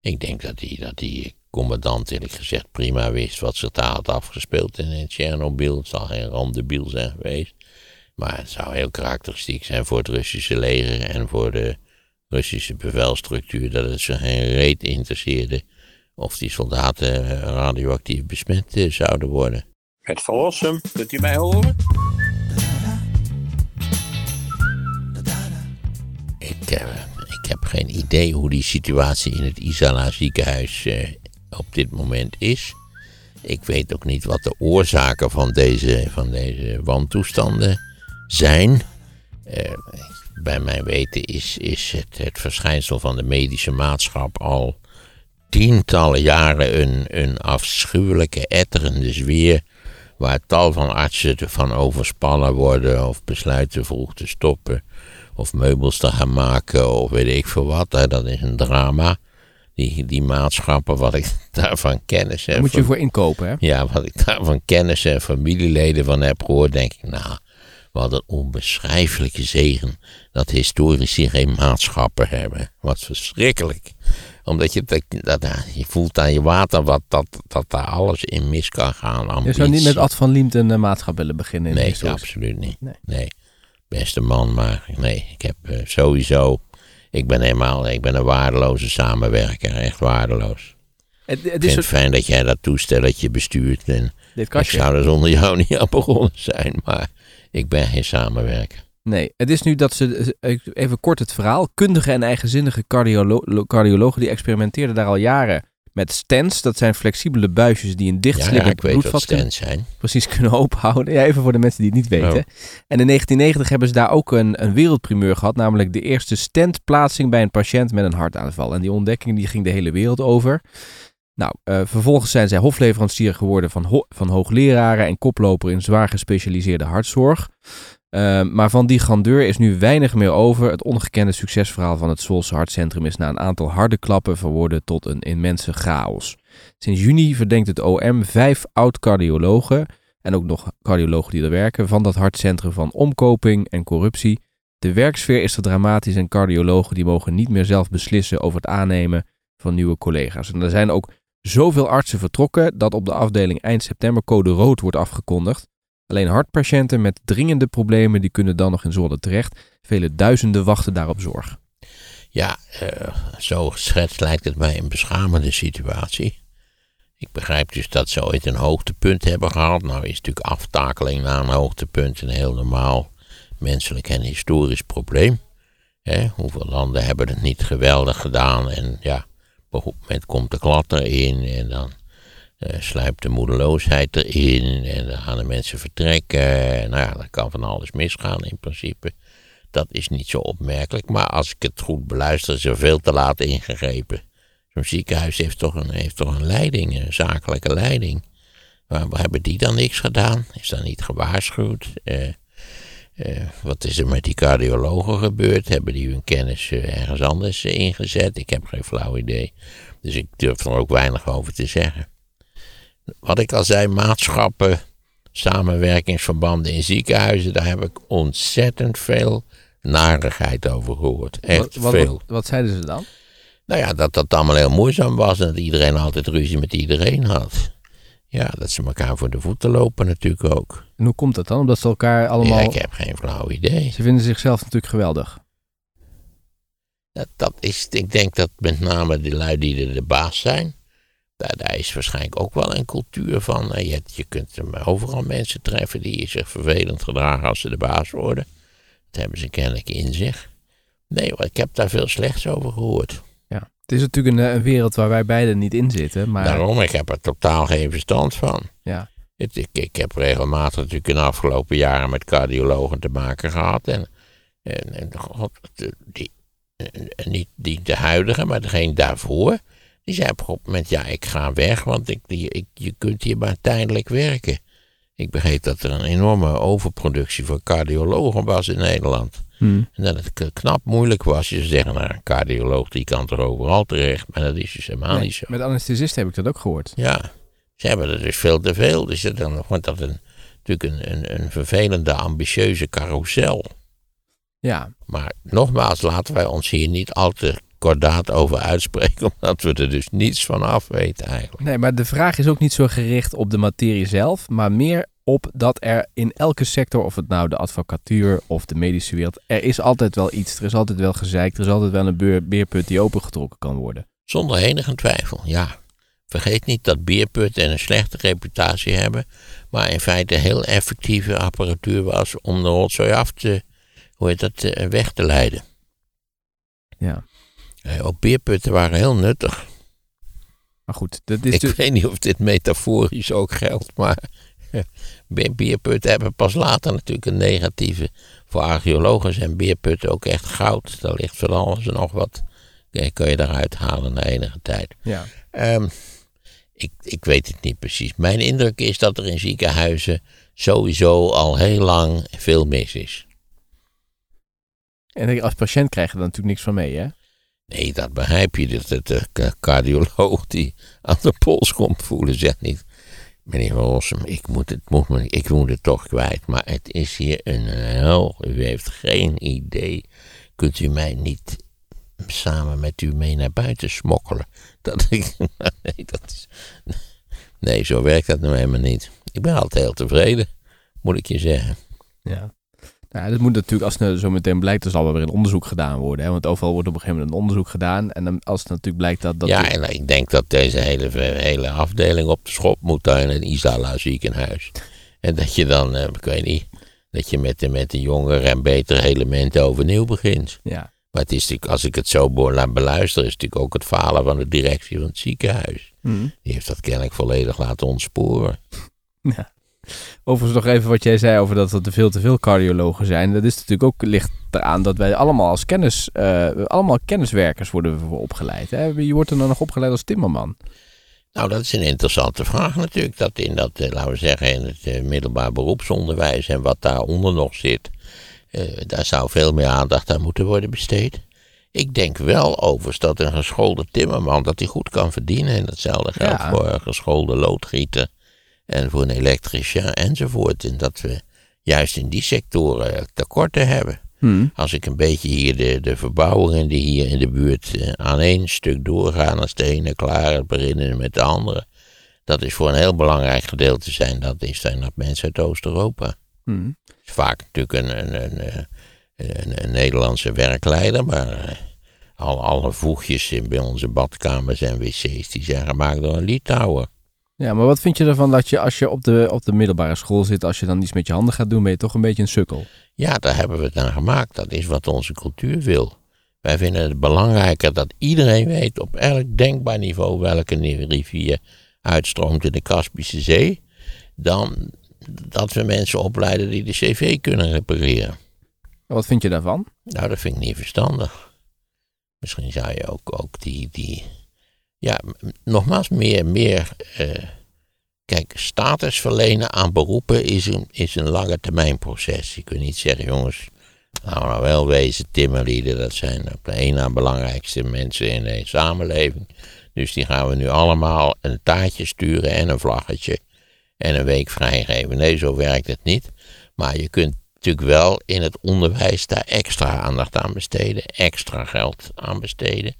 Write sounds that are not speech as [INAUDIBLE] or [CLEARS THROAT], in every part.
Ik denk dat die, dat die commandant eerlijk gezegd prima wist wat zich daar had afgespeeld in Tsjernobyl. Het zal geen randebiel zijn geweest. Maar het zou heel karakteristiek zijn voor het Russische leger en voor de Russische bevelstructuur dat het ze geen reet interesseerde of die soldaten radioactief besmet eh, zouden worden. Het verlossen, kunt u mij horen? Ik, uh, ik heb geen idee hoe die situatie in het Isala ziekenhuis uh, op dit moment is. Ik weet ook niet wat de oorzaken van deze, van deze wantoestanden zijn. Uh, bij mijn weten is, is het, het verschijnsel van de medische maatschap al tientallen jaren een, een afschuwelijke, etterende sfeer. Waar tal van artsen van overspannen worden of besluiten vroeg te stoppen. Of meubels te gaan maken of weet ik veel wat. Dat is een drama. Die, die maatschappen, wat ik [LAUGHS] daarvan kennis heb. Daar moet je voor inkopen, hè? Ja, wat ik daarvan kennis en familieleden van heb gehoord, denk ik, nou, wat een onbeschrijfelijke zegen dat historici geen maatschappen hebben. Wat verschrikkelijk. Omdat je, dat, dat, je voelt aan je water wat, dat, dat daar alles in mis kan gaan. Je zou niet met Ad van Liemt een uh, maatschap willen beginnen? In nee, absoluut niet. Nee. nee. Beste man, maar nee, ik heb uh, sowieso. Ik ben helemaal, ik ben een waardeloze samenwerker, echt waardeloos. Het, het ik vind het fijn dat jij dat toestelletje bestuurt. En Dit ik zou er zonder jou [LAUGHS] niet aan begonnen zijn, maar ik ben geen samenwerker. Nee, het is nu dat ze, even kort het verhaal, kundige en eigenzinnige cardiolo cardiologen die experimenteerden daar al jaren met stents. Dat zijn flexibele buisjes die een dichtslippend ja, bloedvat stents zijn. precies kunnen [LAUGHS] openhouden. Ja, even voor de mensen die het niet weten. Oh. En in 1990 hebben ze daar ook een, een wereldprimeur gehad, namelijk de eerste stentplaatsing bij een patiënt met een hartaanval. En die ontdekking die ging de hele wereld over. Nou, uh, vervolgens zijn zij hofleverancier geworden van, ho van hoogleraren en koploper in zwaar gespecialiseerde hartzorg. Uh, maar van die grandeur is nu weinig meer over. Het ongekende succesverhaal van het Zwolse Hartcentrum is na een aantal harde klappen verworden tot een immense chaos. Sinds juni verdenkt het OM vijf oud-cardiologen en ook nog cardiologen die er werken van dat hartcentrum van omkoping en corruptie. De werksfeer is te dramatisch en cardiologen die mogen niet meer zelf beslissen over het aannemen van nieuwe collega's. En er zijn ook zoveel artsen vertrokken dat op de afdeling eind september code rood wordt afgekondigd. Alleen hartpatiënten met dringende problemen die kunnen dan nog in Zwolle terecht. Vele duizenden wachten daarop zorg. Ja, uh, zo geschetst lijkt het mij een beschamende situatie. Ik begrijp dus dat ze ooit een hoogtepunt hebben gehad. Nou is natuurlijk aftakeling na een hoogtepunt een heel normaal menselijk en historisch probleem. hoeveel landen hebben het niet geweldig gedaan en ja, op een moment komt de klad erin en dan uh, sluipt de moedeloosheid erin en dan gaan de mensen vertrekken. Nou ja, dan kan van alles misgaan in principe. Dat is niet zo opmerkelijk, maar als ik het goed beluister, is er veel te laat ingegrepen. Zo'n ziekenhuis heeft toch een, heeft toch een leiding, een zakelijke leiding. Waarom hebben die dan niks gedaan? Is dat niet gewaarschuwd? Uh, uh, wat is er met die cardiologen gebeurd? Hebben die hun kennis ergens anders ingezet? Ik heb geen flauw idee. Dus ik durf er ook weinig over te zeggen wat ik al zei, maatschappen, samenwerkingsverbanden in ziekenhuizen, daar heb ik ontzettend veel narigheid over gehoord. Echt wat, veel. Wat, wat, zeiden ze dan? Nou ja, dat dat allemaal heel moeizaam was en dat iedereen altijd ruzie met iedereen had. Ja, dat ze elkaar voor de voeten lopen natuurlijk ook. En hoe komt dat dan? Omdat ze elkaar allemaal... Ja, ik heb geen flauw idee. Ze vinden zichzelf natuurlijk geweldig. Dat, dat is, ik denk dat met name de lui die de baas zijn, daar, is waarschijnlijk ook wel een cultuur van. Eh, je, je kunt overal mensen treffen die zich vervelend gedragen als ze de baas worden. Dat hebben ze kennelijk in zich. Nee, ik heb daar veel slechts over gehoord. Ja, het is natuurlijk een, een wereld waar wij beiden niet in zitten. Maar... Daarom, ik heb er totaal geen verstand van. Ja. Het, ik, ik heb regelmatig natuurlijk in de afgelopen jaren met cardiologen te maken gehad. En, en, en God, die, niet die de huidige, maar degene daarvoor. Die zei op een moment, ja, ik ga weg, want ik, ik, je kunt hier maar tijdelijk werken. Ik begreep dat er een enorme overproductie voor cardiologen was in Nederland. Hmm. En dat het knap moeilijk was. Je zeggen, nou, een cardioloog die kan toch overal terecht, maar dat is dus helemaal niet zo. Met anesthesisten heb ik dat ook gehoord. Ja, ze hebben er dus veel te veel. Dus dan wordt dat een, natuurlijk een, een, een vervelende, ambitieuze carousel. Ja. Maar nogmaals, laten wij ons hier niet al te kordaat over uitspreken, [LAUGHS] omdat we er dus niets van af weten eigenlijk. Nee, maar de vraag is ook niet zo gericht op de materie zelf, maar meer op dat er in elke sector, of het nou de advocatuur of de medische wereld, er is altijd wel iets. Er is altijd wel gezeik, er is altijd wel een beerput die opengetrokken kan worden. Zonder enige twijfel, ja. Vergeet niet dat beerputten een slechte reputatie hebben, maar in feite heel effectieve apparatuur was om de rotzooi af te, hoe heet dat, eh, weg te leiden. Ja. Ook beerputten waren heel nuttig. Maar goed, dat is Ik dus... weet niet of dit metaforisch ook geldt, maar [LAUGHS] be- beerputten hebben pas later natuurlijk een negatieve. Voor archeologen zijn beerputten ook echt goud. Daar ligt van alles en nog wat. Kun je daaruit halen na enige tijd. Ja. Ehm, ik, ik weet het niet precies. Mijn indruk is dat er in ziekenhuizen sowieso al heel lang veel mis is. En als patiënt krijg je er natuurlijk niks van mee, hè? Nee, dat begrijp je. Dat de k- cardioloog die aan de pols komt voelen zegt niet... Meneer Rossum, ik moet, het, moet me, ik moet toch kwijt. Maar het is hier een hel. U heeft geen idee. Kunt u mij niet samen met u mee naar buiten smokkelen? [LAUGHS] Dat ik... Nee, dat is... Nee, zo werkt dat nou helemaal niet. Ik ben altijd heel tevreden, moet ik je zeggen. Ja. Nou, dat moet natuurlijk, als het zo meteen blijkt, er zal wel weer een onderzoek gedaan worden. Hè? Want overal wordt op een gegeven moment een onderzoek gedaan. En dan, als het natuurlijk blijkt dat... dat ja, en ik denk dat deze hele, hele afdeling op de schop moet daar in het Isala ziekenhuis. En dat je dan, eh, ik weet niet, dat je met de, met de jongere en betere elementen overnieuw begint. ja. Maar het is natuurlijk, als ik het zo laat beluisteren, is het natuurlijk ook het falen van de directie van het ziekenhuis. Hm. Die heeft dat kennelijk volledig laten ontsporen. Overigens nog even wat jij zei over dat er veel te veel cardiologen zijn. Dat is natuurlijk ook ligt eraan dat wij allemaal als kennis, eh, allemaal kenniswerkers worden we opgeleid. Hè? Je wordt er dan nog opgeleid als timmerman. Nou, dat is een interessante vraag natuurlijk. Dat in dat, eh, laten we zeggen, in het eh, middelbaar beroepsonderwijs en wat daaronder nog zit, daar zou veel meer aandacht aan moeten worden besteed. Ik denk wel overigens dat een geschoolde timmerman dat hij goed kan verdienen. En datzelfde geldt Ja. voor een geschoolde loodgieter en voor een elektricien enzovoort. En dat we juist in die sectoren tekorten hebben. Hm. Als ik een beetje hier de, de verbouwingen die hier in de buurt eh, aan één stuk doorgaan, als de ene klaar is, beginnen met de andere. Dat is voor een heel belangrijk gedeelte zijn dat, is, zijn dat mensen uit Oost-Europa. Hm. is vaak natuurlijk een, een, een, eh, een, een Nederlandse werkleider, maar eh, al, alle voegjes in, bij onze badkamers en wc's die zijn gemaakt door een Litouwer. Ja, maar wat vind je ervan dat je als je op de, op de middelbare school zit, als je dan iets met je handen gaat doen, ben je toch een beetje een sukkel? Ja, daar hebben we het aan gemaakt. Dat is wat onze cultuur wil. Wij vinden het belangrijker dat iedereen weet op elk denkbaar niveau welke rivier uitstroomt in de Kaspische Zee, dan dat we mensen opleiden die de cv kunnen repareren. Wat vind je daarvan? Nou, dat vind ik niet verstandig. Misschien zou je ook, ook die, die, ja, nogmaals, meer, meer, eh, kijk, status verlenen aan beroepen is een, is een lange termijn proces. Je kunt niet zeggen, jongens, nou, wel wezen, timmerlieden, dat zijn de een na belangrijkste mensen in de samenleving. Dus die gaan we nu allemaal een taartje sturen en een vlaggetje en een week vrijgeven. Nee, zo werkt het niet. Maar je kunt natuurlijk wel in het onderwijs daar extra aandacht aan besteden, extra geld aan besteden.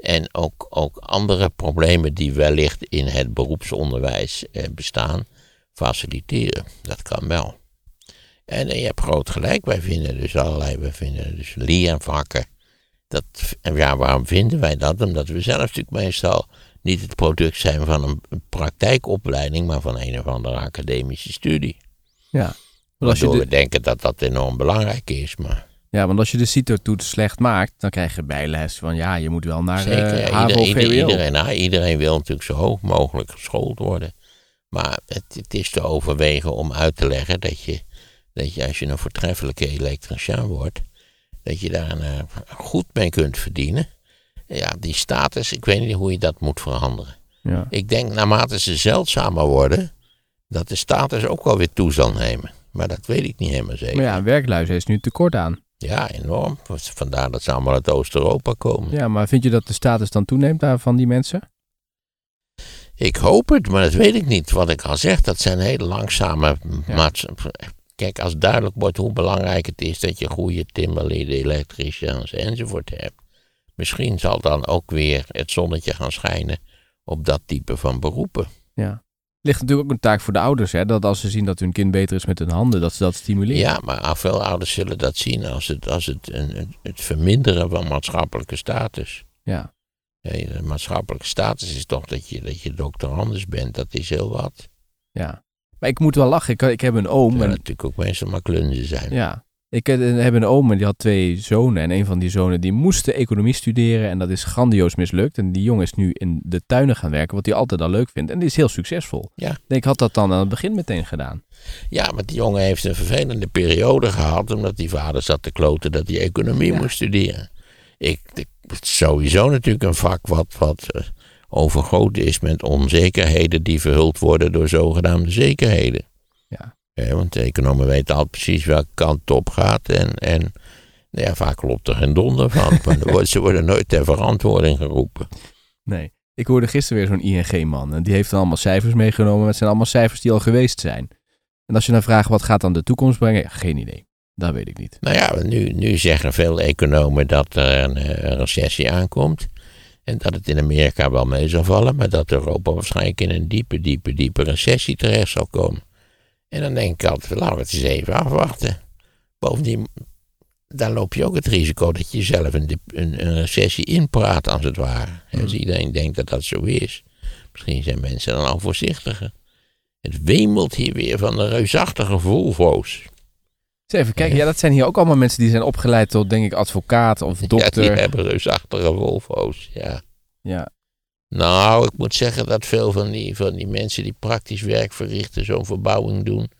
En ook, ook andere problemen die wellicht in het beroepsonderwijs eh, bestaan, faciliteren. Dat kan wel. En je hebt groot gelijk, wij vinden dus allerlei, wij vinden dus leervakken. Dat, en ja, waarom vinden wij dat? Omdat we zelf natuurlijk meestal niet het product zijn van een praktijkopleiding, maar van een of andere academische studie. Ja. Je Waardoor we denken dat dat enorm belangrijk is, maar ja, want als je de CITO-toets slecht maakt, dan krijg je bijles van ja, je moet wel naar zeker. HAVO, ieder- VWO. iedereen, nou, iedereen wil natuurlijk zo hoog mogelijk geschoold worden. Maar het, het is te overwegen om uit te leggen dat je, dat je als je een voortreffelijke elektricien wordt, dat je daar een, eh, goed mee kunt verdienen. Ja, die status, ik weet niet hoe je dat moet veranderen. Ja. Ik denk naarmate ze zeldzamer worden, dat de status ook wel weer toe zal nemen. Maar dat weet ik niet helemaal zeker. Maar ja, werkluis is nu tekort aan. Ja, enorm. Vandaar dat ze allemaal uit Oost-Europa komen. Ja, maar vind je dat de status dan toeneemt daar van die mensen? Ik hoop het, maar dat weet ik niet. Wat ik al zeg, dat zijn hele langzame Ja. maats- Kijk, als duidelijk wordt hoe belangrijk het is dat je goede timmerlieden, elektriciens enzovoort hebt. misschien zal dan ook weer het zonnetje gaan schijnen op dat type van beroepen. Ja. Ligt natuurlijk ook een taak voor de ouders, hè? Dat als ze zien dat hun kind beter is met hun handen, dat ze dat stimuleren. Ja, maar veel ouders zullen dat zien als het, als het, een, het verminderen van maatschappelijke status. Ja. Ja, de maatschappelijke status is toch dat je, dat je doctorandus bent, dat is heel wat. ja. Maar ik moet wel lachen. Ik, ik heb een oom. Terwijl En, natuurlijk ook meestal maar klunzen zijn. ja. Ik eh, heb een oom en die had twee zonen. En een van die zonen die moest economie studeren. En dat is grandioos mislukt. En die jongen is nu in de tuinen gaan werken, wat hij altijd al leuk vindt. En die is heel succesvol. Ja. Ik had dat dan aan het begin meteen gedaan. Ja, maar die jongen heeft een vervelende periode gehad, omdat die vader zat te kloten dat hij economie Ja. moest studeren. Ik, ik, sowieso natuurlijk een vak wat, wat eh, overgoten is met onzekerheden die verhuld worden door zogenaamde zekerheden. Want de economen weten al precies welke kant het op gaat en, en nou ja, vaak klopt er geen donder van. [LAUGHS] maar ze worden nooit ter verantwoording geroepen. Nee. Ik hoorde gisteren weer zo'n ING-man. En die heeft dan allemaal cijfers meegenomen. Maar het zijn allemaal cijfers die al geweest zijn. En als je dan vraagt, wat gaat dan de toekomst brengen? Geen idee. Dat weet ik niet. Nou ja, nu, nu zeggen veel economen dat er een, eh, een recessie aankomt. En dat het in Amerika wel mee zal vallen, maar dat Europa waarschijnlijk in een diepe, diepe, diepe recessie terecht zal komen. En dan denk ik altijd, laten we het eens even afwachten. Bovendien, dan loop je ook het risico dat je zelf een, een, een recessie inpraat, als het ware. En Als iedereen denkt dat dat zo is. Misschien zijn mensen dan al voorzichtiger. Het wemelt hier weer van de reusachtige Volvo's. Eens even kijken. Ja, dat zijn hier ook allemaal mensen die zijn opgeleid tot, denk ik, advocaat of [LAUGHS] Ja, dokter. die hebben reusachtige Volvo's, ja. Ja. Nou, ik moet zeggen dat veel van die, van die mensen die praktisch werk verrichten, zo'n verbouwing doen,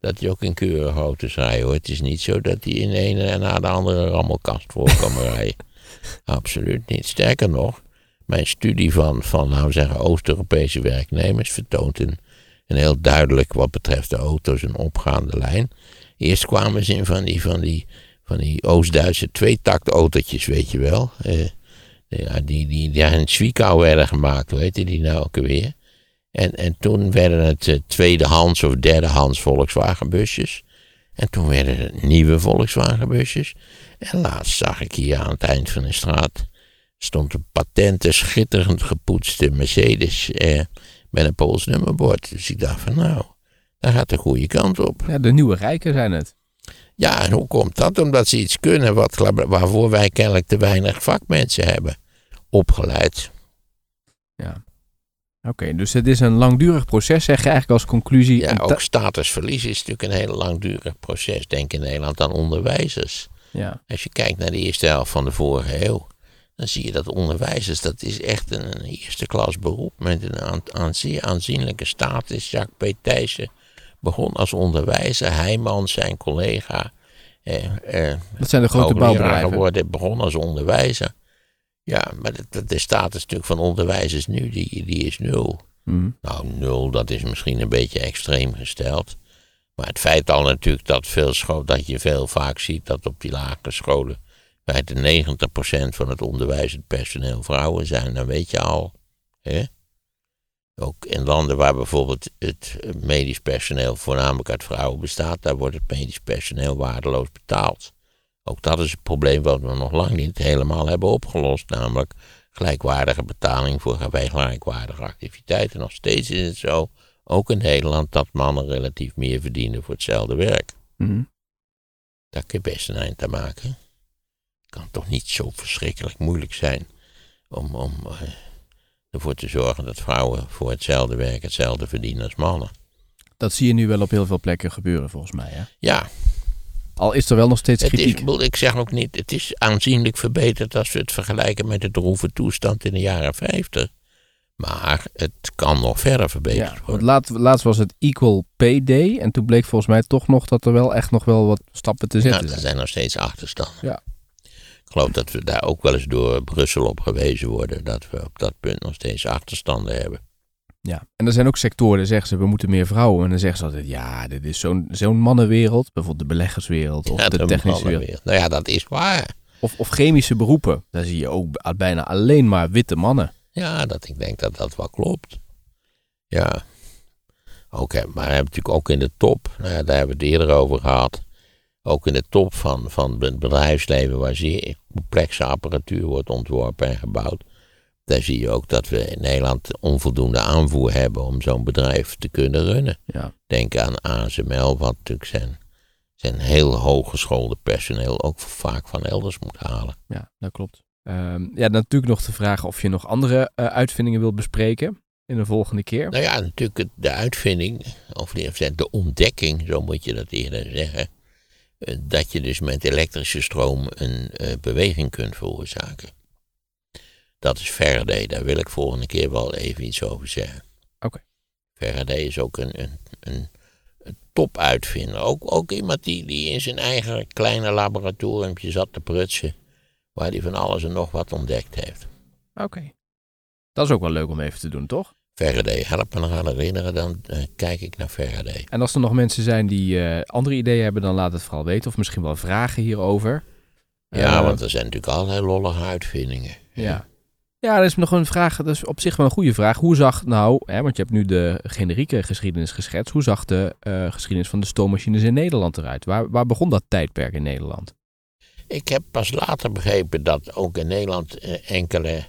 dat die ook in keurige auto's rijden hoor. Het is niet zo dat die in de ene en na de andere rammelkast voor komen [LAUGHS] rijden. Absoluut niet. Sterker nog, mijn studie van, van laten we zeggen, Oost-Europese werknemers vertoont een, een heel duidelijk, wat betreft de auto's, een opgaande lijn. Eerst kwamen ze in van die, van die, van die Oost-Duitse tweetakt autootjes, weet je wel. Eh, ja, die, die, die Zwickau werden gemaakt, hoe heette die nou ook alweer? En, en toen werden het eh, tweedehands of derdehands Volkswagen busjes. En toen werden het nieuwe Volkswagen busjes. En laatst zag ik hier aan het eind van de straat stond een patente, schitterend gepoetste Mercedes eh, met een Pools nummerbord. Dus ik dacht van nou, daar gaat de goede kant op. ja, de nieuwe rijken zijn het. Ja, en hoe komt dat? Omdat ze iets kunnen wat, waarvoor wij kennelijk te weinig vakmensen hebben opgeleid. Oké, dus het is een langdurig proces, zeg je eigenlijk als conclusie. Ja, ook statusverlies is natuurlijk een heel langdurig proces. Denk in Nederland aan onderwijzers. ja. Als je kijkt naar de eerste helft van de vorige eeuw, dan zie je dat onderwijzers, dat is echt een, een eerste klas beroep met een aan, aan zeer aanzienlijke status. Jacques P. Thijssen begon als onderwijzer, Heijman, zijn collega, eh, eh, Dat zijn de grote bouwbedrijven. geworden, begon als onderwijzer. Ja, maar de, de, de status natuurlijk van onderwijzers nu, die, die is nul. Mhm. Nou, nul, dat is misschien een beetje extreem gesteld. Maar het feit al natuurlijk dat, veel scho- dat je veel vaak ziet dat op die lagere scholen feite 90% van het onderwijzend personeel vrouwen zijn, dan weet je al. Hè? Ook in landen waar bijvoorbeeld het medisch personeel voornamelijk uit vrouwen bestaat, daar wordt het medisch personeel waardeloos betaald. Ook dat is een probleem wat we nog lang niet helemaal hebben opgelost, namelijk gelijkwaardige betaling voor gelijkwaardige activiteiten. Nog steeds is het zo, ook in Nederland, dat mannen relatief meer verdienen voor hetzelfde werk. Mhm. Daar kun je best een eind aan maken. Het kan toch niet zo verschrikkelijk moeilijk zijn om, om eh, ervoor te zorgen dat vrouwen voor hetzelfde werk hetzelfde verdienen als mannen. Dat zie je nu wel op heel veel plekken gebeuren, volgens mij. Hè? Ja, Al is er wel nog steeds het kritiek. ik zeg ook niet, het is aanzienlijk verbeterd als we het vergelijken met de droeve toestand in de jaren 50. Maar het kan nog verder verbeterd Ja, worden. laat, laatst was het Equal Pay Day. En toen bleek volgens mij toch nog dat er wel echt nog wel wat stappen te zetten er zijn. zijn nog steeds achterstanden. Ja. Ik geloof dat we daar ook wel eens door Brussel op gewezen worden. Dat we op dat punt nog steeds achterstanden hebben. Ja. En er zijn ook sectoren, zeggen ze, we moeten meer vrouwen. En dan zeggen ze altijd, ja, dit is zo'n zo'n mannenwereld. Bijvoorbeeld de beleggerswereld of Ja, de technische wereld. Nou ja, dat is waar. Of, of chemische beroepen. Daar zie je ook bijna alleen maar witte mannen. Ja, dat, ik denk dat dat wel klopt. Ja. Hè, maar we hebben natuurlijk ook in de top, nou ja, daar hebben we het eerder over gehad. Ook in de top van, van het bedrijfsleven, waar zeer complexe apparatuur wordt ontworpen en gebouwd. Daar zie je ook dat we in Nederland onvoldoende aanvoer hebben om zo'n bedrijf te kunnen runnen. Ja. Denk aan ASML, wat natuurlijk zijn, zijn heel hooggeschoolde personeel ook vaak van elders moet halen. Ja, dat klopt. Ehm, ja, natuurlijk nog de vraag of je nog andere eh, uitvindingen wilt bespreken in de volgende keer. Nou ja, natuurlijk de uitvinding, of de ontdekking, zo moet je dat eerder zeggen. Eh, Dat je dus met elektrische stroom een eh, beweging kunt veroorzaken. Dat is Faraday, daar wil ik volgende keer wel even iets over zeggen. Oké. Faraday is ook een, een, een, topuitvinder. Ook, ook iemand die, die in zijn eigen kleine laboratoriumpje zat te prutsen. Waar hij van alles en nog wat ontdekt heeft. Oké. Dat is ook wel leuk om even te doen, toch? Faraday, help me eraan herinneren, dan eh, kijk ik naar Faraday. En als er nog mensen zijn die eh, andere ideeën hebben, dan laat het vooral weten. Of misschien wel vragen hierover. Ja, Eh, want er zijn natuurlijk allerlei lollige uitvindingen. Ja. Ja, er is nog een vraag, dat is op zich wel een goede vraag. Hoe zag nou, hè, want je hebt nu de generieke geschiedenis geschetst. Hoe zag de geschiedenis van de stoommachines in Nederland eruit? Waar, waar begon dat tijdperk in Nederland? Ik heb pas later begrepen dat ook in Nederland enkele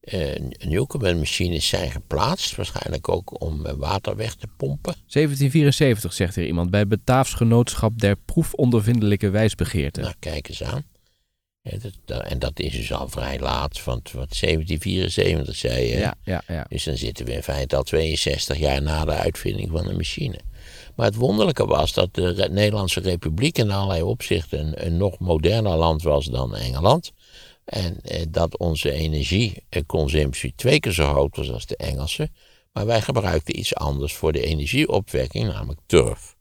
eh Newcomen-machines zijn geplaatst. Waarschijnlijk ook om eh, water weg te pompen. 1774 zegt hier iemand bij het Bataafs Genootschap der Proefondervindelijke Wijsbegeerte. Nou, kijk eens aan. En dat is dus al vrij laat, want wat 1774 zei je. ja, ja, ja. Dus dan zitten we in feite al 62 jaar na de uitvinding van de machine. Maar het wonderlijke was dat de Nederlandse Republiek in allerlei opzichten een, een nog moderner land was dan Engeland. En eh, dat onze energieconsumptie twee keer zo groot was als de Engelse. Maar wij gebruikten iets anders voor de energieopwekking, namelijk turf.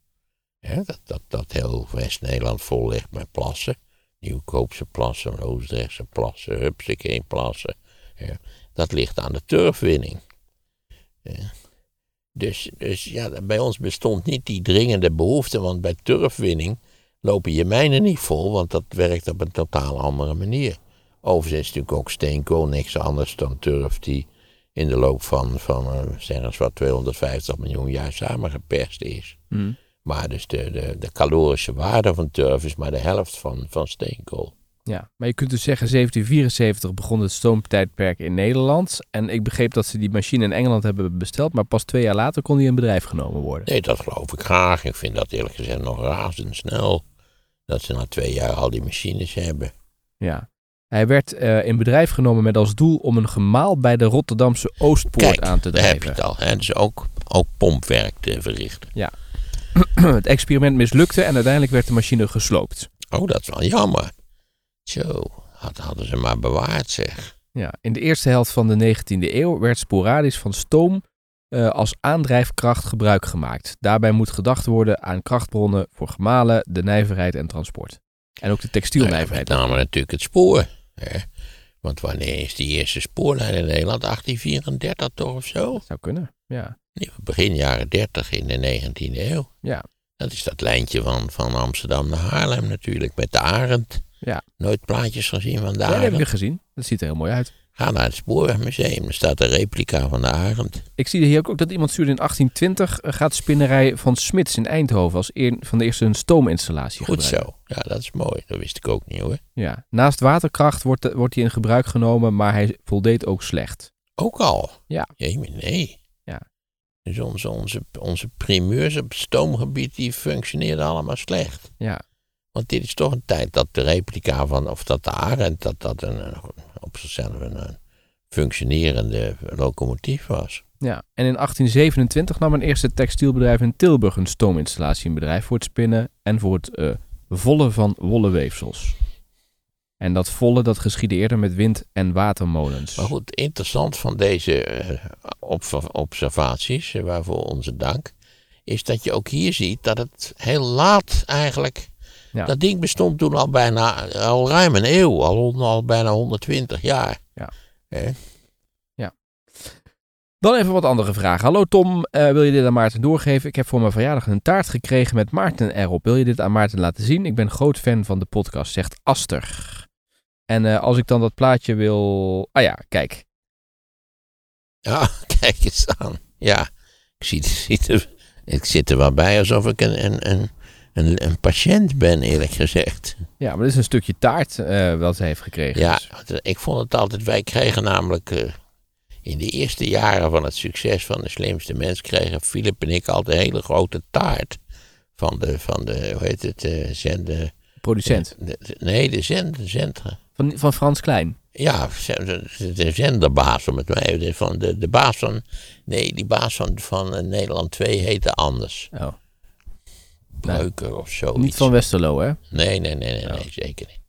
Hè, dat, dat, dat heel West-Nederland vol ligt met plassen. Nieuwkoopse plassen, Roosdrechtse plassen, Hupsakee plassen. Ja, dat ligt aan de turfwinning. Ja. Dus, dus ja, bij ons bestond niet die dringende behoefte, want bij turfwinning lopen je mijnen niet vol, want dat werkt op een totaal andere manier. Overigens is natuurlijk ook steenkool niks anders dan turf die in de loop van, van eh, zeg eens wat, 250 miljoen jaar samengeperst is. Hm. Maar dus de, de, de calorische waarde van turf is maar de helft van, van steenkool. Ja, maar je kunt dus zeggen 1774 begon het stoomtijdperk in Nederland. En ik begreep dat ze die machine in Engeland hebben besteld, maar pas twee jaar later kon die in bedrijf genomen worden. Nee, dat geloof ik graag. Ik vind dat eerlijk gezegd nog razendsnel. Dat ze na twee jaar al die machines hebben. Ja. Hij werd eh, in bedrijf genomen met als doel om een gemaal bij de Rotterdamse Oostpoort Kijk, aan te daar heb je drijven. het al. Hè? Dus ook, ook pompwerk te verrichten. [CLEARS THROAT] het experiment mislukte en uiteindelijk werd de machine gesloopt. Oh, dat is wel jammer. Zo, had, hadden ze maar bewaard zeg. Ja, in de eerste helft van de 19e eeuw werd sporadisch van stoom eh, als aandrijfkracht gebruik gemaakt. Daarbij moet gedacht worden aan krachtbronnen voor gemalen, de nijverheid en transport. En ook de textielnijverheid. Met name natuurlijk het spoor. Hè? Want wanneer is die eerste spoorlijn in Nederland? 1834 toch of zo? Dat zou kunnen, ja. Begin jaren 30 in de 19e eeuw. Ja. Dat is dat lijntje van, van Amsterdam naar Haarlem natuurlijk, met de Arend. Ja. Nooit plaatjes gezien van de Ja, dat heb ik gezien. Dat ziet er heel mooi uit. Ga naar het Spoorwegmuseum, er staat een replica van de Arend. Ik zie hier ook dat iemand stuurde in 1820 eh, gaat spinnerij van Smits in Eindhoven als een van de eerste een stoominstallatie Goed gebruiken. zo. Ja, dat is mooi. Dat wist ik ook niet hoor. Ja. Naast waterkracht wordt, de- wordt hij in gebruik genomen, maar hij voldeed ook slecht. Ook al. Ja. Jemie, nee. Ja. Dus onze, onze, onze primeurs op stoomgebied, die functioneerden allemaal slecht. Ja. Want dit is toch een tijd dat de replica van, of dat de Arend, dat dat een, een- op zichzelf een, functionerende locomotief was. Ja, en in 1827 nam een eerste textielbedrijf in Tilburg een stoominstallatie in bedrijf voor het spinnen en voor het eh, vollen van wollen weefsels. En dat vollen dat geschiedde eerder met wind- en watermolens. Maar goed, interessant van deze eh, observaties, eh, waarvoor onze dank, is dat je ook hier ziet dat het heel laat eigenlijk. Ja. Dat ding bestond toen al bijna, al ruim een eeuw, al, al bijna 120 jaar. Ja. Hè? Dan even wat andere vragen. Hallo Tom, eh, wil je dit aan Maarten doorgeven? Ik heb voor mijn verjaardag een taart gekregen met Maarten erop. Wil je dit aan Maarten laten zien? Ik ben groot fan van de podcast, zegt Aster. En eh, als ik dan dat plaatje wil... Ah ja, kijk. Ja, [LAUGHS] kijk eens aan. Ja, ik zie, zie er, ik zit er wel bij alsof ik een, een, een, een, een patiënt ben, eerlijk gezegd. Ja, maar dit is een stukje taart eh, wat ze heeft gekregen. Ja, Dus- ik vond het altijd, wij kregen namelijk eh, in de eerste jaren van het succes van de slimste mens, kregen Philip en ik altijd een hele grote taart. Van de, van de hoe heet het, eh zende... Producent. de- de- nee, de zend, zend, Van, van Frans Klein. ja, de, de- de zenderbaas, om het maar even, van de, de baas van, nee, die baas van, van Nederland 2 heette anders. Oh, Breuker of zo. niet van Westerlo, hè? Nee, nee, nee, nee, nee zeker niet.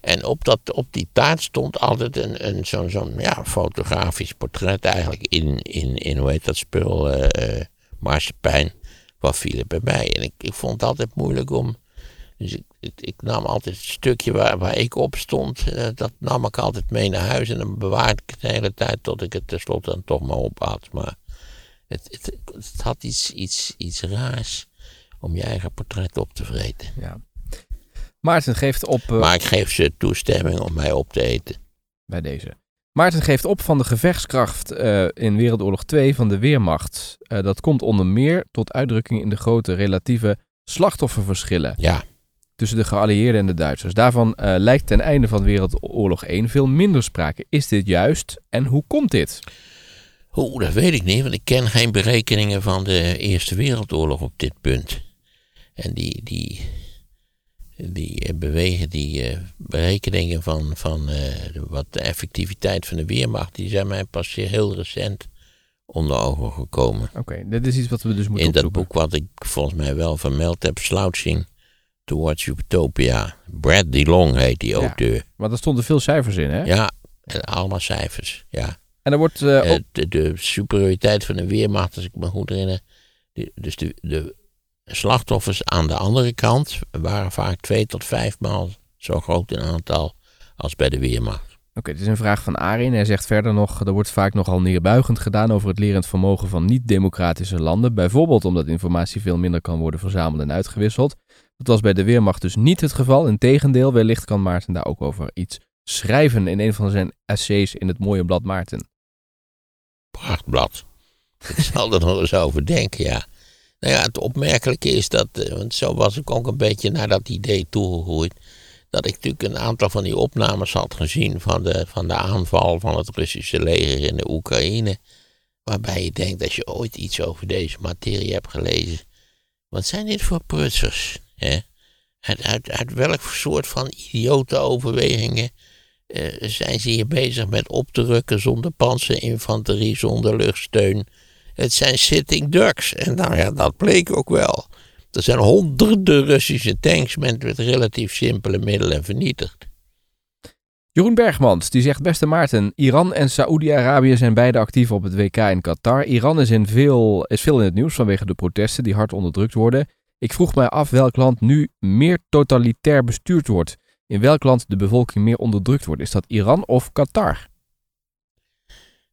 En op, dat, op die taart stond altijd een, een, zo'n zo'n ja, fotografisch portret eigenlijk in, in, in hoe heet dat spul, eh, marsepein van Philip en mij. En ik, ik vond het altijd moeilijk om, dus ik, ik, ik nam altijd het stukje waar, waar ik op stond, eh, dat nam ik altijd mee naar huis en dan bewaarde ik het de hele tijd tot ik het tenslotte dan toch maar op had. Maar het, het, het had iets, iets, iets raars om je eigen portret op te vreten. Ja. Maarten geeft op eh, Maar ik geef ze toestemming om mij op te eten. bij deze. Maarten geeft op van de gevechtskracht eh, in Wereldoorlog 2 van de Weermacht. Eh, dat komt onder meer tot uitdrukking in de grote relatieve slachtofferverschillen Ja, tussen de geallieerden en de Duitsers. Daarvan lijkt ten einde van Wereldoorlog 1 veel minder sprake. Is dit juist en hoe komt dit? Oeh, dat weet ik niet, want ik ken geen berekeningen van de Eerste Wereldoorlog op dit punt. En die, die, die eh, bewegen, die eh, berekeningen van, van eh, wat de effectiviteit van de Weermacht, die zijn mij pas heel recent onder ogen gekomen. Oké, dit is iets wat we dus moeten In dat opzoeken. boek wat ik volgens mij wel vermeld heb, Slouching Towards Utopia. Brad DeLong heet die Ja. auteur. Maar daar stonden veel cijfers in, hè? Ja, en allemaal cijfers, ja. En er wordt de, de superioriteit van de Weermacht, als ik me goed herinner. de- dus de, de slachtoffers aan de andere kant waren vaak twee tot vijf maal zo groot in aantal als bij de Weermacht. Oké, dit is een vraag van Arin. Hij zegt verder nog, er wordt vaak nogal neerbuigend gedaan over het lerend vermogen van niet-democratische landen. Bijvoorbeeld omdat informatie veel minder kan worden verzameld en uitgewisseld. Dat was bij de Weermacht dus niet het geval. Integendeel, wellicht kan Maarten daar ook over iets schrijven in een van zijn essays in het mooie blad Maarten. Prachtblad. [LAUGHS] ik zal er nog eens over denken, ja. Nou ja, het opmerkelijke is dat, eh, want zo was ik ook een beetje naar dat idee toegegroeid. Dat ik natuurlijk een aantal van die opnames had gezien van de, van de aanval van het Russische leger in de Oekraïne. Waarbij je denkt, als je ooit iets over deze materie hebt gelezen. Wat zijn dit voor prutsers? Hè? Uit, uit, welk soort van idiote overwegingen eh, zijn ze hier bezig met op te rukken zonder panzerinfanterie, zonder luchtsteun? Het zijn sitting ducks. En nou ja, dat bleek ook wel. Er zijn honderden Russische tanks met, relatief simpele middelen vernietigd. Jeroen Bergmans, die zegt, beste Maarten, Iran en Saoedi-Arabië zijn beide actief op het WK in Qatar. Iran is, in veel, is veel in het nieuws vanwege de protesten die hard onderdrukt worden. Ik vroeg mij af welk land nu meer totalitair bestuurd wordt. In welk land de bevolking meer onderdrukt wordt. Is dat Iran of Qatar?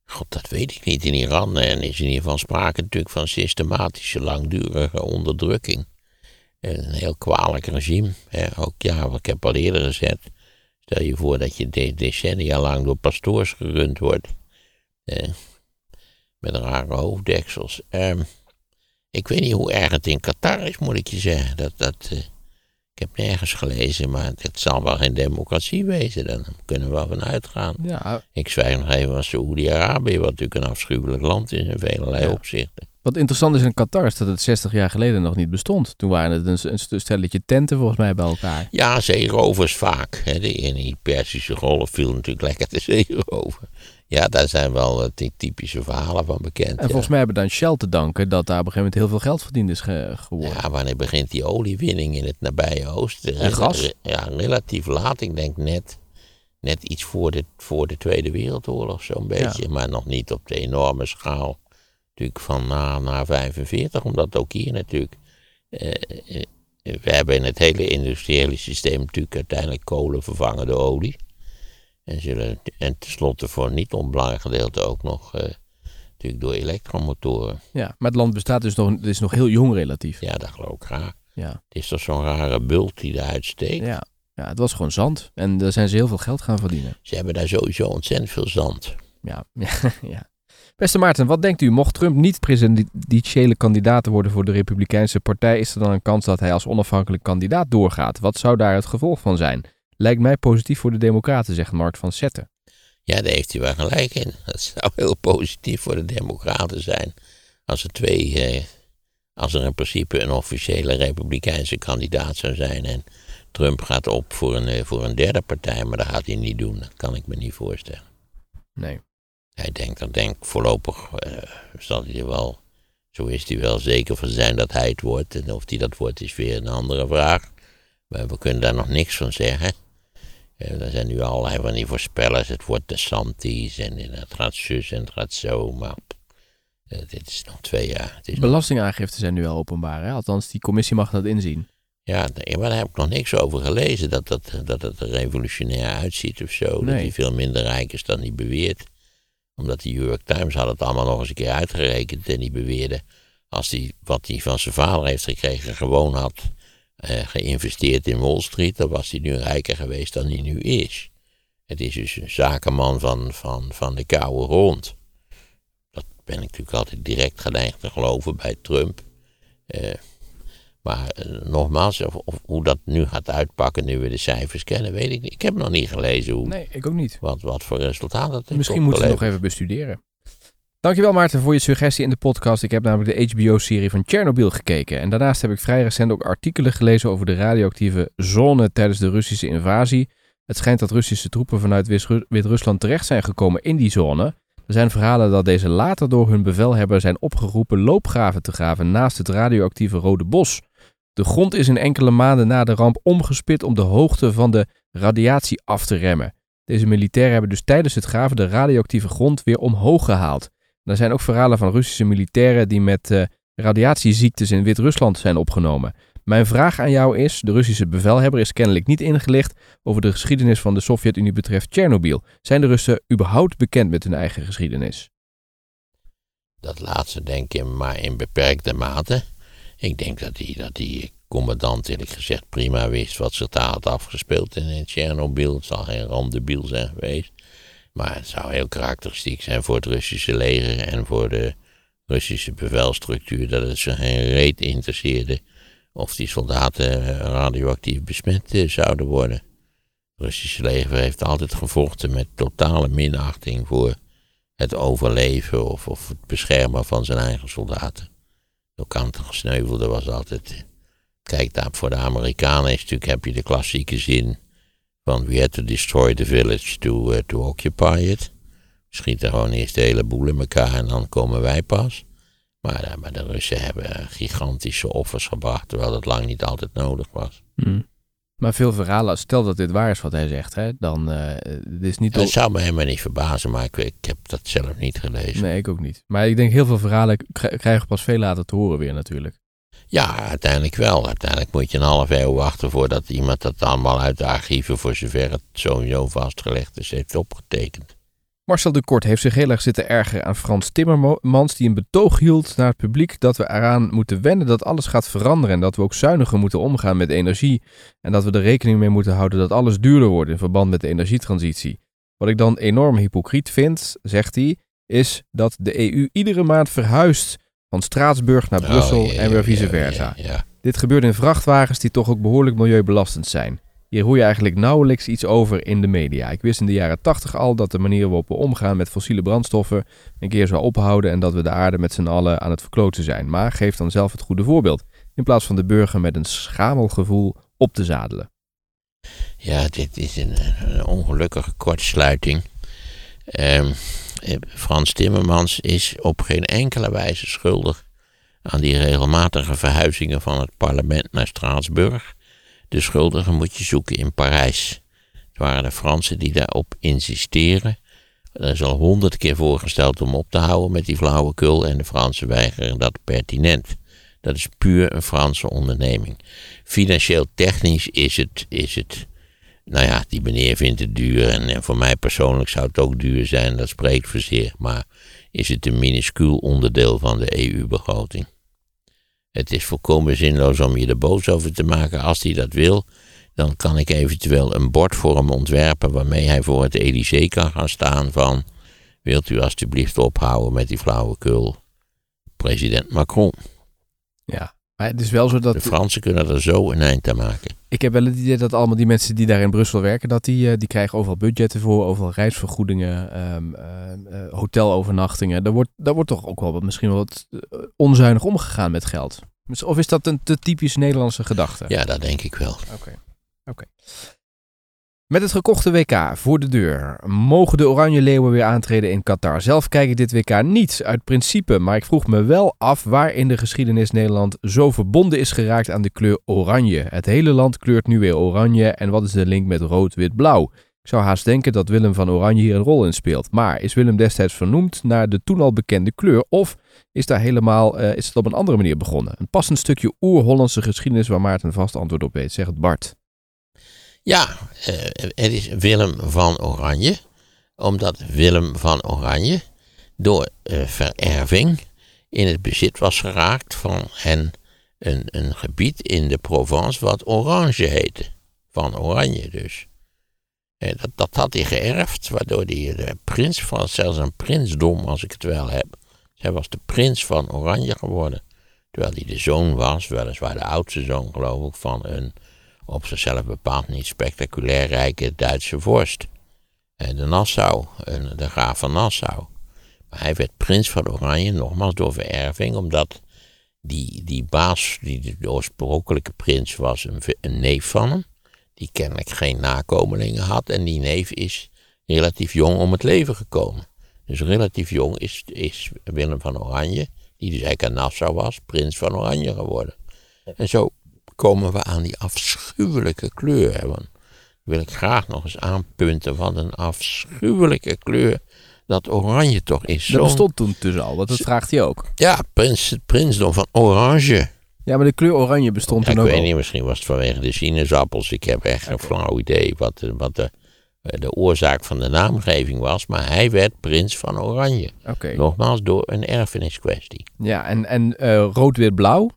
God, dat weet ik niet. In Iran en is in ieder geval sprake natuurlijk van systematische, langdurige onderdrukking. En Een heel kwalijk regime. Ook ja, wat ik heb al eerder gezegd. Stel je voor dat je de- decennia lang door pastoors gerund wordt. Met rare hoofddeksels. Ehm, ik weet niet hoe erg het in Qatar is, moet ik je zeggen. Dat, dat, eh, ik heb nergens gelezen, maar het zal wel geen democratie wezen. Daar kunnen we wel van uitgaan. Ja, Ik zwijg nog even van Saoedi-Arabië, wat natuurlijk een afschuwelijk land is in Ja. opzichten. Wat interessant is in Qatar is dat het 60 jaar geleden nog niet bestond. Toen waren het een, een stelletje tenten volgens mij bij elkaar. Ja, zeerovers vaak. Hè. De, in die Persische golf viel natuurlijk lekker de [LAUGHS] zeerover. Ja, daar zijn wel eh, die typische verhalen van bekend. En ja. volgens mij hebben we dan Shell te danken dat daar op een gegeven moment heel veel geld verdiend is ge- geworden. Ja, wanneer begint die oliewinning in het nabije oosten? En gas? Ja, relatief laat. Ik denk net, net iets voor de, voor de Tweede Wereldoorlog, zo'n beetje. Maar nog niet op de enorme schaal. Natuurlijk van na, na 45, omdat ook hier natuurlijk. eh, eh, we hebben in het hele industriële systeem natuurlijk uiteindelijk kolen vervangen door olie. En, zullen, en tenslotte voor een niet onbelangrijk gedeelte ook nog eh, natuurlijk door elektromotoren. Ja, maar het land bestaat dus nog, het is nog heel jong relatief. Ja, dat geloof ik graag. Ja. Het is toch zo'n rare bult die eruit steekt. Ja, ja, het was gewoon zand. En daar zijn ze heel veel geld gaan verdienen. Ze hebben daar sowieso ontzettend veel zand. Ja, [LAUGHS] ja, ja. Beste Maarten, wat denkt u? Mocht Trump niet presidentiële kandidaat worden voor de Republikeinse Partij, is er dan een kans dat hij als onafhankelijk kandidaat doorgaat? Wat zou daar het gevolg van zijn? Lijkt mij positief voor de Democraten, zegt Mark van Zetten. Ja, daar heeft hij wel gelijk in. Dat zou heel positief voor de Democraten zijn. Als er twee, eh, als er in principe een officiële Republikeinse kandidaat zou zijn en Trump gaat op voor een, eh, voor een derde partij, maar dat gaat hij niet doen. Dat kan ik me niet voorstellen. Nee. Hij denkt, dan denk voorlopig uh, zal hij er wel, zo is hij wel zeker van zijn dat hij het wordt. En of hij dat wordt is weer een andere vraag. Maar we kunnen daar nog niks van zeggen. Er zijn nu allerlei van die voorspellers. Het wordt de Santis en het gaat zus en het gaat zo. Maar uh, dit is nog twee jaar. Is Belastingaangiften zijn nu al openbaar. Hè? Althans, die commissie mag dat inzien. Ja, maar daar heb ik nog niks over gelezen. Dat, dat, dat het er revolutionair uitziet of zo. Nee. Dat hij veel minder rijk is dan hij beweert. Omdat de New York Times had het allemaal nog eens een keer uitgerekend. En die beweerde, als hij wat hij van zijn vader heeft gekregen gewoon had eh, geïnvesteerd in Wall Street, dan was hij nu rijker geweest dan hij nu is. Het is dus een zakenman van, van, van de koude grond. Dat ben ik natuurlijk altijd direct geneigd te geloven bij Trump. Eh, maar eh, nogmaals, of, of hoe dat nu gaat uitpakken nu we de cijfers kennen, weet ik niet. Ik heb nog niet gelezen hoe, Nee, ik ook niet. wat, wat voor resultaat dat heeft Misschien moeten we nog even bestuderen. Dankjewel Maarten voor je suggestie in de podcast. Ik heb namelijk de HBO-serie van Chernobyl gekeken. En daarnaast heb ik vrij recent ook artikelen gelezen over de radioactieve zone tijdens de Russische invasie. Het schijnt dat Russische troepen vanuit Wit-Rusland terecht zijn gekomen in die zone. Er zijn verhalen dat deze later door hun bevelhebber zijn opgeroepen loopgraven te graven naast het radioactieve Rode Bos. De grond is in enkele maanden na de ramp omgespit om de hoogte van de radiatie af te remmen. Deze militairen hebben dus tijdens het graven de radioactieve grond weer omhoog gehaald. Er zijn ook verhalen van Russische militairen die met eh, radiatieziektes in Wit-Rusland zijn opgenomen. Mijn vraag aan jou is: de Russische bevelhebber is kennelijk niet ingelicht over de geschiedenis van de Sovjet-Unie betreft Tsjernobyl. Zijn de Russen überhaupt bekend met hun eigen geschiedenis? Dat laatste denk ik maar in beperkte mate. Ik denk dat die, dat die commandant eerlijk gezegd prima wist wat zich daar had afgespeeld in, in Tsjernobyl. Het zal geen randebiel zijn geweest. Maar het zou heel karakteristiek zijn voor het Russische leger en voor de Russische bevelstructuur dat het ze geen reet interesseerde of die soldaten eh, radioactief besmet eh, zouden worden. Het Russische leger heeft altijd gevochten met totale minachting voor het overleven of, of het beschermen van zijn eigen soldaten. Kant gesneuvelde was altijd. Kijk, daar voor de Amerikanen is natuurlijk, heb je de klassieke zin van we had to destroy the village to, eh, to occupy it. Schieten gewoon eerst de hele boel in elkaar en dan komen wij pas. Maar, eh, maar de Russen hebben gigantische offers gebracht, terwijl dat lang niet altijd nodig was. Maar veel verhalen, stel dat dit waar is wat hij zegt, hè, dan uh, het is niet... Dat zou me helemaal niet verbazen, maar ik, ik heb dat zelf niet gelezen. Nee, ik ook niet. Maar ik denk heel veel verhalen krijgen pas veel later te horen weer natuurlijk. Ja, uiteindelijk wel. Uiteindelijk moet je een half eeuw wachten voordat iemand dat allemaal uit de archieven, voor zover het sowieso vastgelegd is, heeft opgetekend. Marcel de Kort heeft zich heel erg zitten ergeren aan Frans Timmermans, die een betoog hield naar het publiek dat we eraan moeten wennen dat alles gaat veranderen en dat we ook zuiniger moeten omgaan met energie en dat we er rekening mee moeten houden dat alles duurder wordt in verband met de energietransitie. Wat ik dan enorm hypocriet vind, zegt hij, is dat de EU iedere maand verhuist van Straatsburg naar Brussel Oh, ja, en weer vice versa. Dit gebeurt in vrachtwagens die toch ook behoorlijk milieubelastend zijn. Hier hoor je eigenlijk nauwelijks iets over in de media. Ik wist in de jaren 80 al dat de manier waarop we omgaan met fossiele brandstoffen een keer zou ophouden en dat we de aarde met z'n allen aan het verkloten zijn. Maar geef dan zelf het goede voorbeeld, in plaats van de burger met een schamelgevoel op te zadelen. Ja, dit is een, een ongelukkige kortsluiting. Ehm, eh, Frans Timmermans is op geen enkele wijze schuldig aan die regelmatige verhuizingen van het parlement naar Straatsburg. De schuldigen moet je zoeken in Parijs. Het waren de Fransen die daarop insisteren. Er is al honderd keer voorgesteld om op te houden met die flauwekul en de Fransen weigeren dat pertinent. Dat is puur een Franse onderneming. Financieel technisch is het, is het nou ja, die meneer vindt het duur en, en voor mij persoonlijk zou het ook duur zijn, dat spreekt voor zich, maar is het een minuscuul onderdeel van de EU-begroting. Het is volkomen zinloos om je er boos over te maken. Als hij dat wil, dan kan ik eventueel een bord voor hem ontwerpen waarmee hij voor het Elysée kan gaan staan van Wilt u alstublieft ophouden met die flauwekul? President Macron. Ja, maar het is wel zo dat... De Fransen kunnen er zo een eind aan maken. Ik heb wel het idee dat allemaal die mensen die daar in Brussel werken, dat die, eh, die krijgen overal budgetten voor, overal reisvergoedingen, ehm, eh, hotelovernachtingen. Daar wordt, daar wordt toch ook wel wat, misschien wel wat onzuinig omgegaan met geld. Of is dat een te typisch Nederlandse gedachte? Ja, dat denk ik wel. Oké. Oké. Met het gekochte WK voor de deur mogen de Oranje Leeuwen weer aantreden in Qatar. Zelf kijk ik dit WK niet uit principe, maar ik vroeg me wel af waar in de geschiedenis Nederland zo verbonden is geraakt aan de kleur oranje. Het hele land kleurt nu weer oranje en wat is de link met rood, wit, blauw? Ik zou haast denken dat Willem van Oranje hier een rol in speelt. Maar is Willem destijds vernoemd naar de toen al bekende kleur of is daar helemaal eh, is het op een andere manier begonnen? Een passend stukje oer-Hollandse geschiedenis waar Maarten vast antwoord op weet, zegt Bart. Ja, eh, het is Willem van Oranje. Omdat Willem van Oranje door eh, vererving in het bezit was geraakt van een, een, een gebied in de Provence wat Orange heette. Van Oranje dus. En dat, dat had hij geërfd, waardoor hij de prins van, zelfs een prinsdom als ik het wel heb. Hij was de prins van Oranje geworden. Terwijl hij de zoon was, weliswaar de oudste zoon geloof ik, van een op zichzelf bepaald niet spectaculair rijke Duitse vorst. De Nassau, de graaf van Nassau. Maar hij werd prins van Oranje, nogmaals door vererving, omdat die, die baas, die de oorspronkelijke prins was, een, een neef van hem, die kennelijk geen nakomelingen had. En die neef is relatief jong om het leven gekomen. Dus relatief jong is, is Willem van Oranje, die dus eigenlijk aan Nassau was, prins van Oranje geworden. En zo komen we aan die afschuwelijke kleur. Want wil ik graag nog eens aanpunten wat een afschuwelijke kleur dat oranje toch is. Dat bestond toen dus al, want dat vraagt hij ook. Ja, prins, het prinsdom van oranje. Ja, maar de kleur oranje bestond Ja, ik toen ook weet al. niet, misschien was het vanwege de sinaasappels. Ik heb echt geen flauw idee wat, de- wat de, de oorzaak van de naamgeving was. Maar hij werd prins van Oranje. Oké. Nogmaals door een erfeniskwestie. Ja, en, en eh, rood, wit, blauw.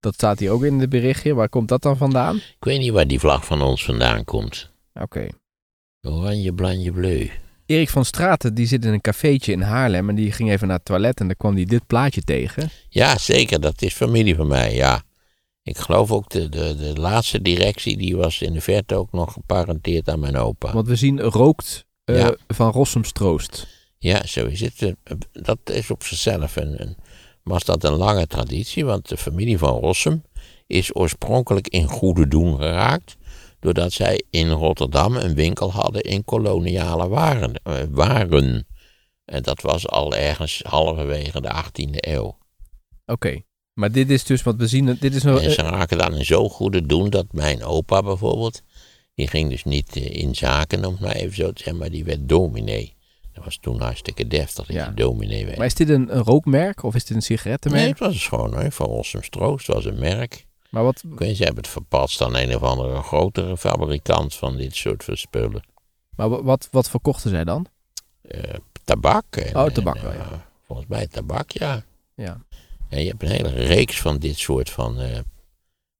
Dat staat hier ook in het berichtje. Waar komt dat dan vandaan? Ik weet niet waar die vlag van ons vandaan komt. Oké. Oranje, blanje, bleu. Erik van Straten die zit in een cafeetje in Haarlem en die ging even naar het toilet en daar kwam hij dit plaatje tegen. Ja, zeker. Dat is familie van mij, ja. Ik geloof ook de, de, de laatste directie, die was in de verte ook nog geparenteerd aan mijn opa. Want we zien rookt eh, Ja. van Rossums Troost. Ja, zo is het. Eh, Dat is op zichzelf een, een, was dat een lange traditie, want de familie van Rossum is oorspronkelijk in goede doen geraakt, doordat zij in Rotterdam een winkel hadden in koloniale waren. eh, waren. En dat was al ergens halverwege de 18e eeuw. Oké. Maar dit is dus wat we zien. Dit is nog. En ze raken dan in zo goede doen dat mijn opa bijvoorbeeld, die ging dus niet eh, in zaken, om het maar even zo te zeggen, maar die werd dominee. Dat was toen hartstikke deftig dat Ja. je dominee werd. maar is dit een, een rookmerk of is dit een sigarettenmerk? Nee, het was gewoon hè, van Rossum Stroost, was een merk. Maar wat. Ik weet ze hebben het verpatst aan een of andere grotere fabrikant van dit soort van spullen. Maar wa- wat, wat verkochten zij dan? Eh, tabak. En, Oh, tabak en, wel, eh, ja. Volgens mij tabak, ja. Ja. En je hebt een hele reeks van dit soort van, eh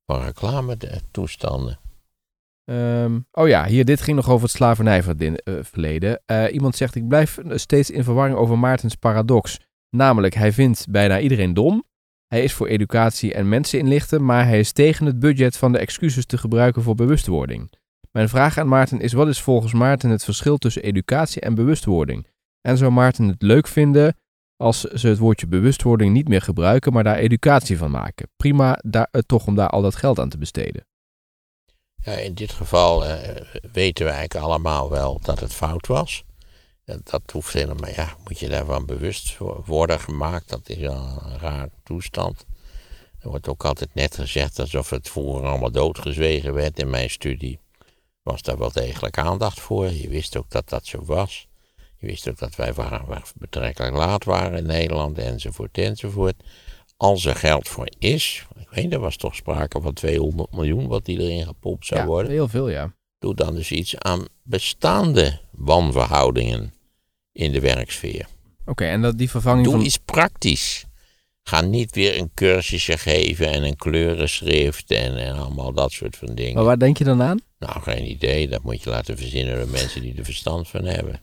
van reclame eh, toestanden. Ehm, oh ja, hier, dit ging nog over het slavernijverleden. Eh iemand zegt, ik blijf steeds in verwarring over Maartens paradox. Namelijk, hij vindt bijna iedereen dom. Hij is voor educatie en mensen inlichten, maar hij is tegen het budget van de excuses te gebruiken voor bewustwording. Mijn vraag aan Maarten is, wat is volgens Maarten het verschil tussen educatie en bewustwording? En zou Maarten het leuk vinden als ze het woordje bewustwording niet meer gebruiken, maar daar educatie van maken? Prima, daar, eh, toch om daar al dat geld aan te besteden. Ja, in dit geval eh, weten we eigenlijk allemaal wel dat het fout was. Dat, hoeft helemaal, ja, moet je daarvan bewust wo- worden gemaakt. Dat is een raar toestand. Er wordt ook altijd net gezegd alsof het vroeger allemaal doodgezwegen werd. In mijn studie was daar wel degelijk aandacht voor. Je wist ook dat dat zo was. Je wist ook dat wij waren betrekkelijk laat waren in Nederland, enzovoort, enzovoort. Als er geld voor is, ik weet, er was toch sprake van 200 miljoen wat die erin gepompt zou ja, worden. heel veel, ja. Doe dan dus iets aan bestaande wanverhoudingen in de werksfeer. Oké, en dat die vervanging Doe van... iets praktisch. Ga niet weer een cursusje geven en een kleurenschrift en, en allemaal dat soort van dingen. Maar waar denk je dan aan? Nou, geen idee. Dat moet je laten verzinnen door mensen die er verstand van hebben.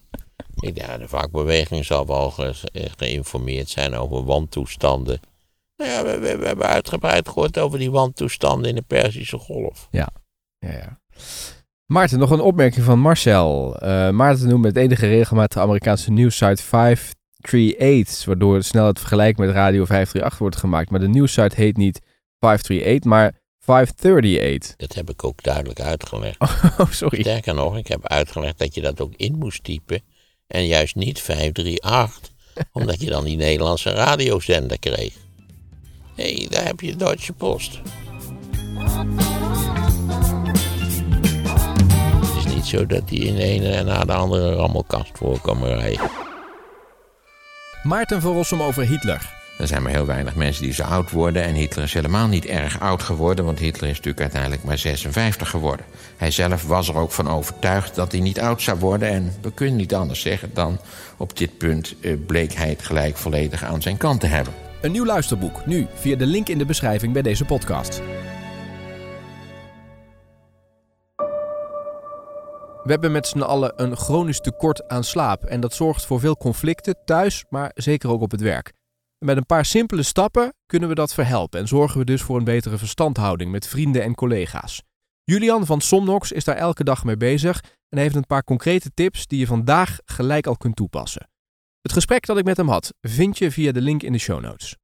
Ik denk, de vakbeweging zal wel ge- geïnformeerd zijn over wantoestanden. Nou ja, we, we- we hebben uitgebreid gehoord over die wantoestanden in de Perzische Golf. Ja, ja. Maarten, nog een opmerking van Marcel. Eh, Maarten noemt met enige regelmaat de Amerikaanse nieuwssite 538, waardoor snel het vergelijk met Radio 538 wordt gemaakt. Maar de nieuwssite heet niet 538, maar 538. Dat heb ik ook duidelijk uitgelegd. [LAUGHS] Oh, sorry. Sterker nog, ik heb uitgelegd dat je dat ook in moest typen. En juist niet 538, omdat je dan die Nederlandse radiozender kreeg. Hé, hey, daar heb je Deutsche Post. Het is niet zo dat die in de ene en na de andere rammelkast voorkomen rijden. Maarten van Rossum over Hitler. Er zijn maar heel weinig mensen die zo oud worden. En Hitler is helemaal niet erg oud geworden, want Hitler is natuurlijk uiteindelijk maar 56 geworden. Hij zelf was er ook van overtuigd dat hij niet oud zou worden. En we kunnen niet anders zeggen dan op dit punt eh, bleek hij het gelijk volledig aan zijn kant te hebben. Een nieuw luisterboek, nu via de link in de beschrijving bij deze podcast. We hebben met z'n allen een chronisch tekort aan slaap en dat zorgt voor veel conflicten thuis, maar zeker ook op het werk. Met een paar simpele stappen kunnen we dat verhelpen en zorgen we dus voor een betere verstandhouding met vrienden en collega's. Julian van Somnox is daar elke dag mee bezig en heeft een paar concrete tips die je vandaag gelijk al kunt toepassen. Het gesprek dat ik met hem had vind je via de link in de show notes.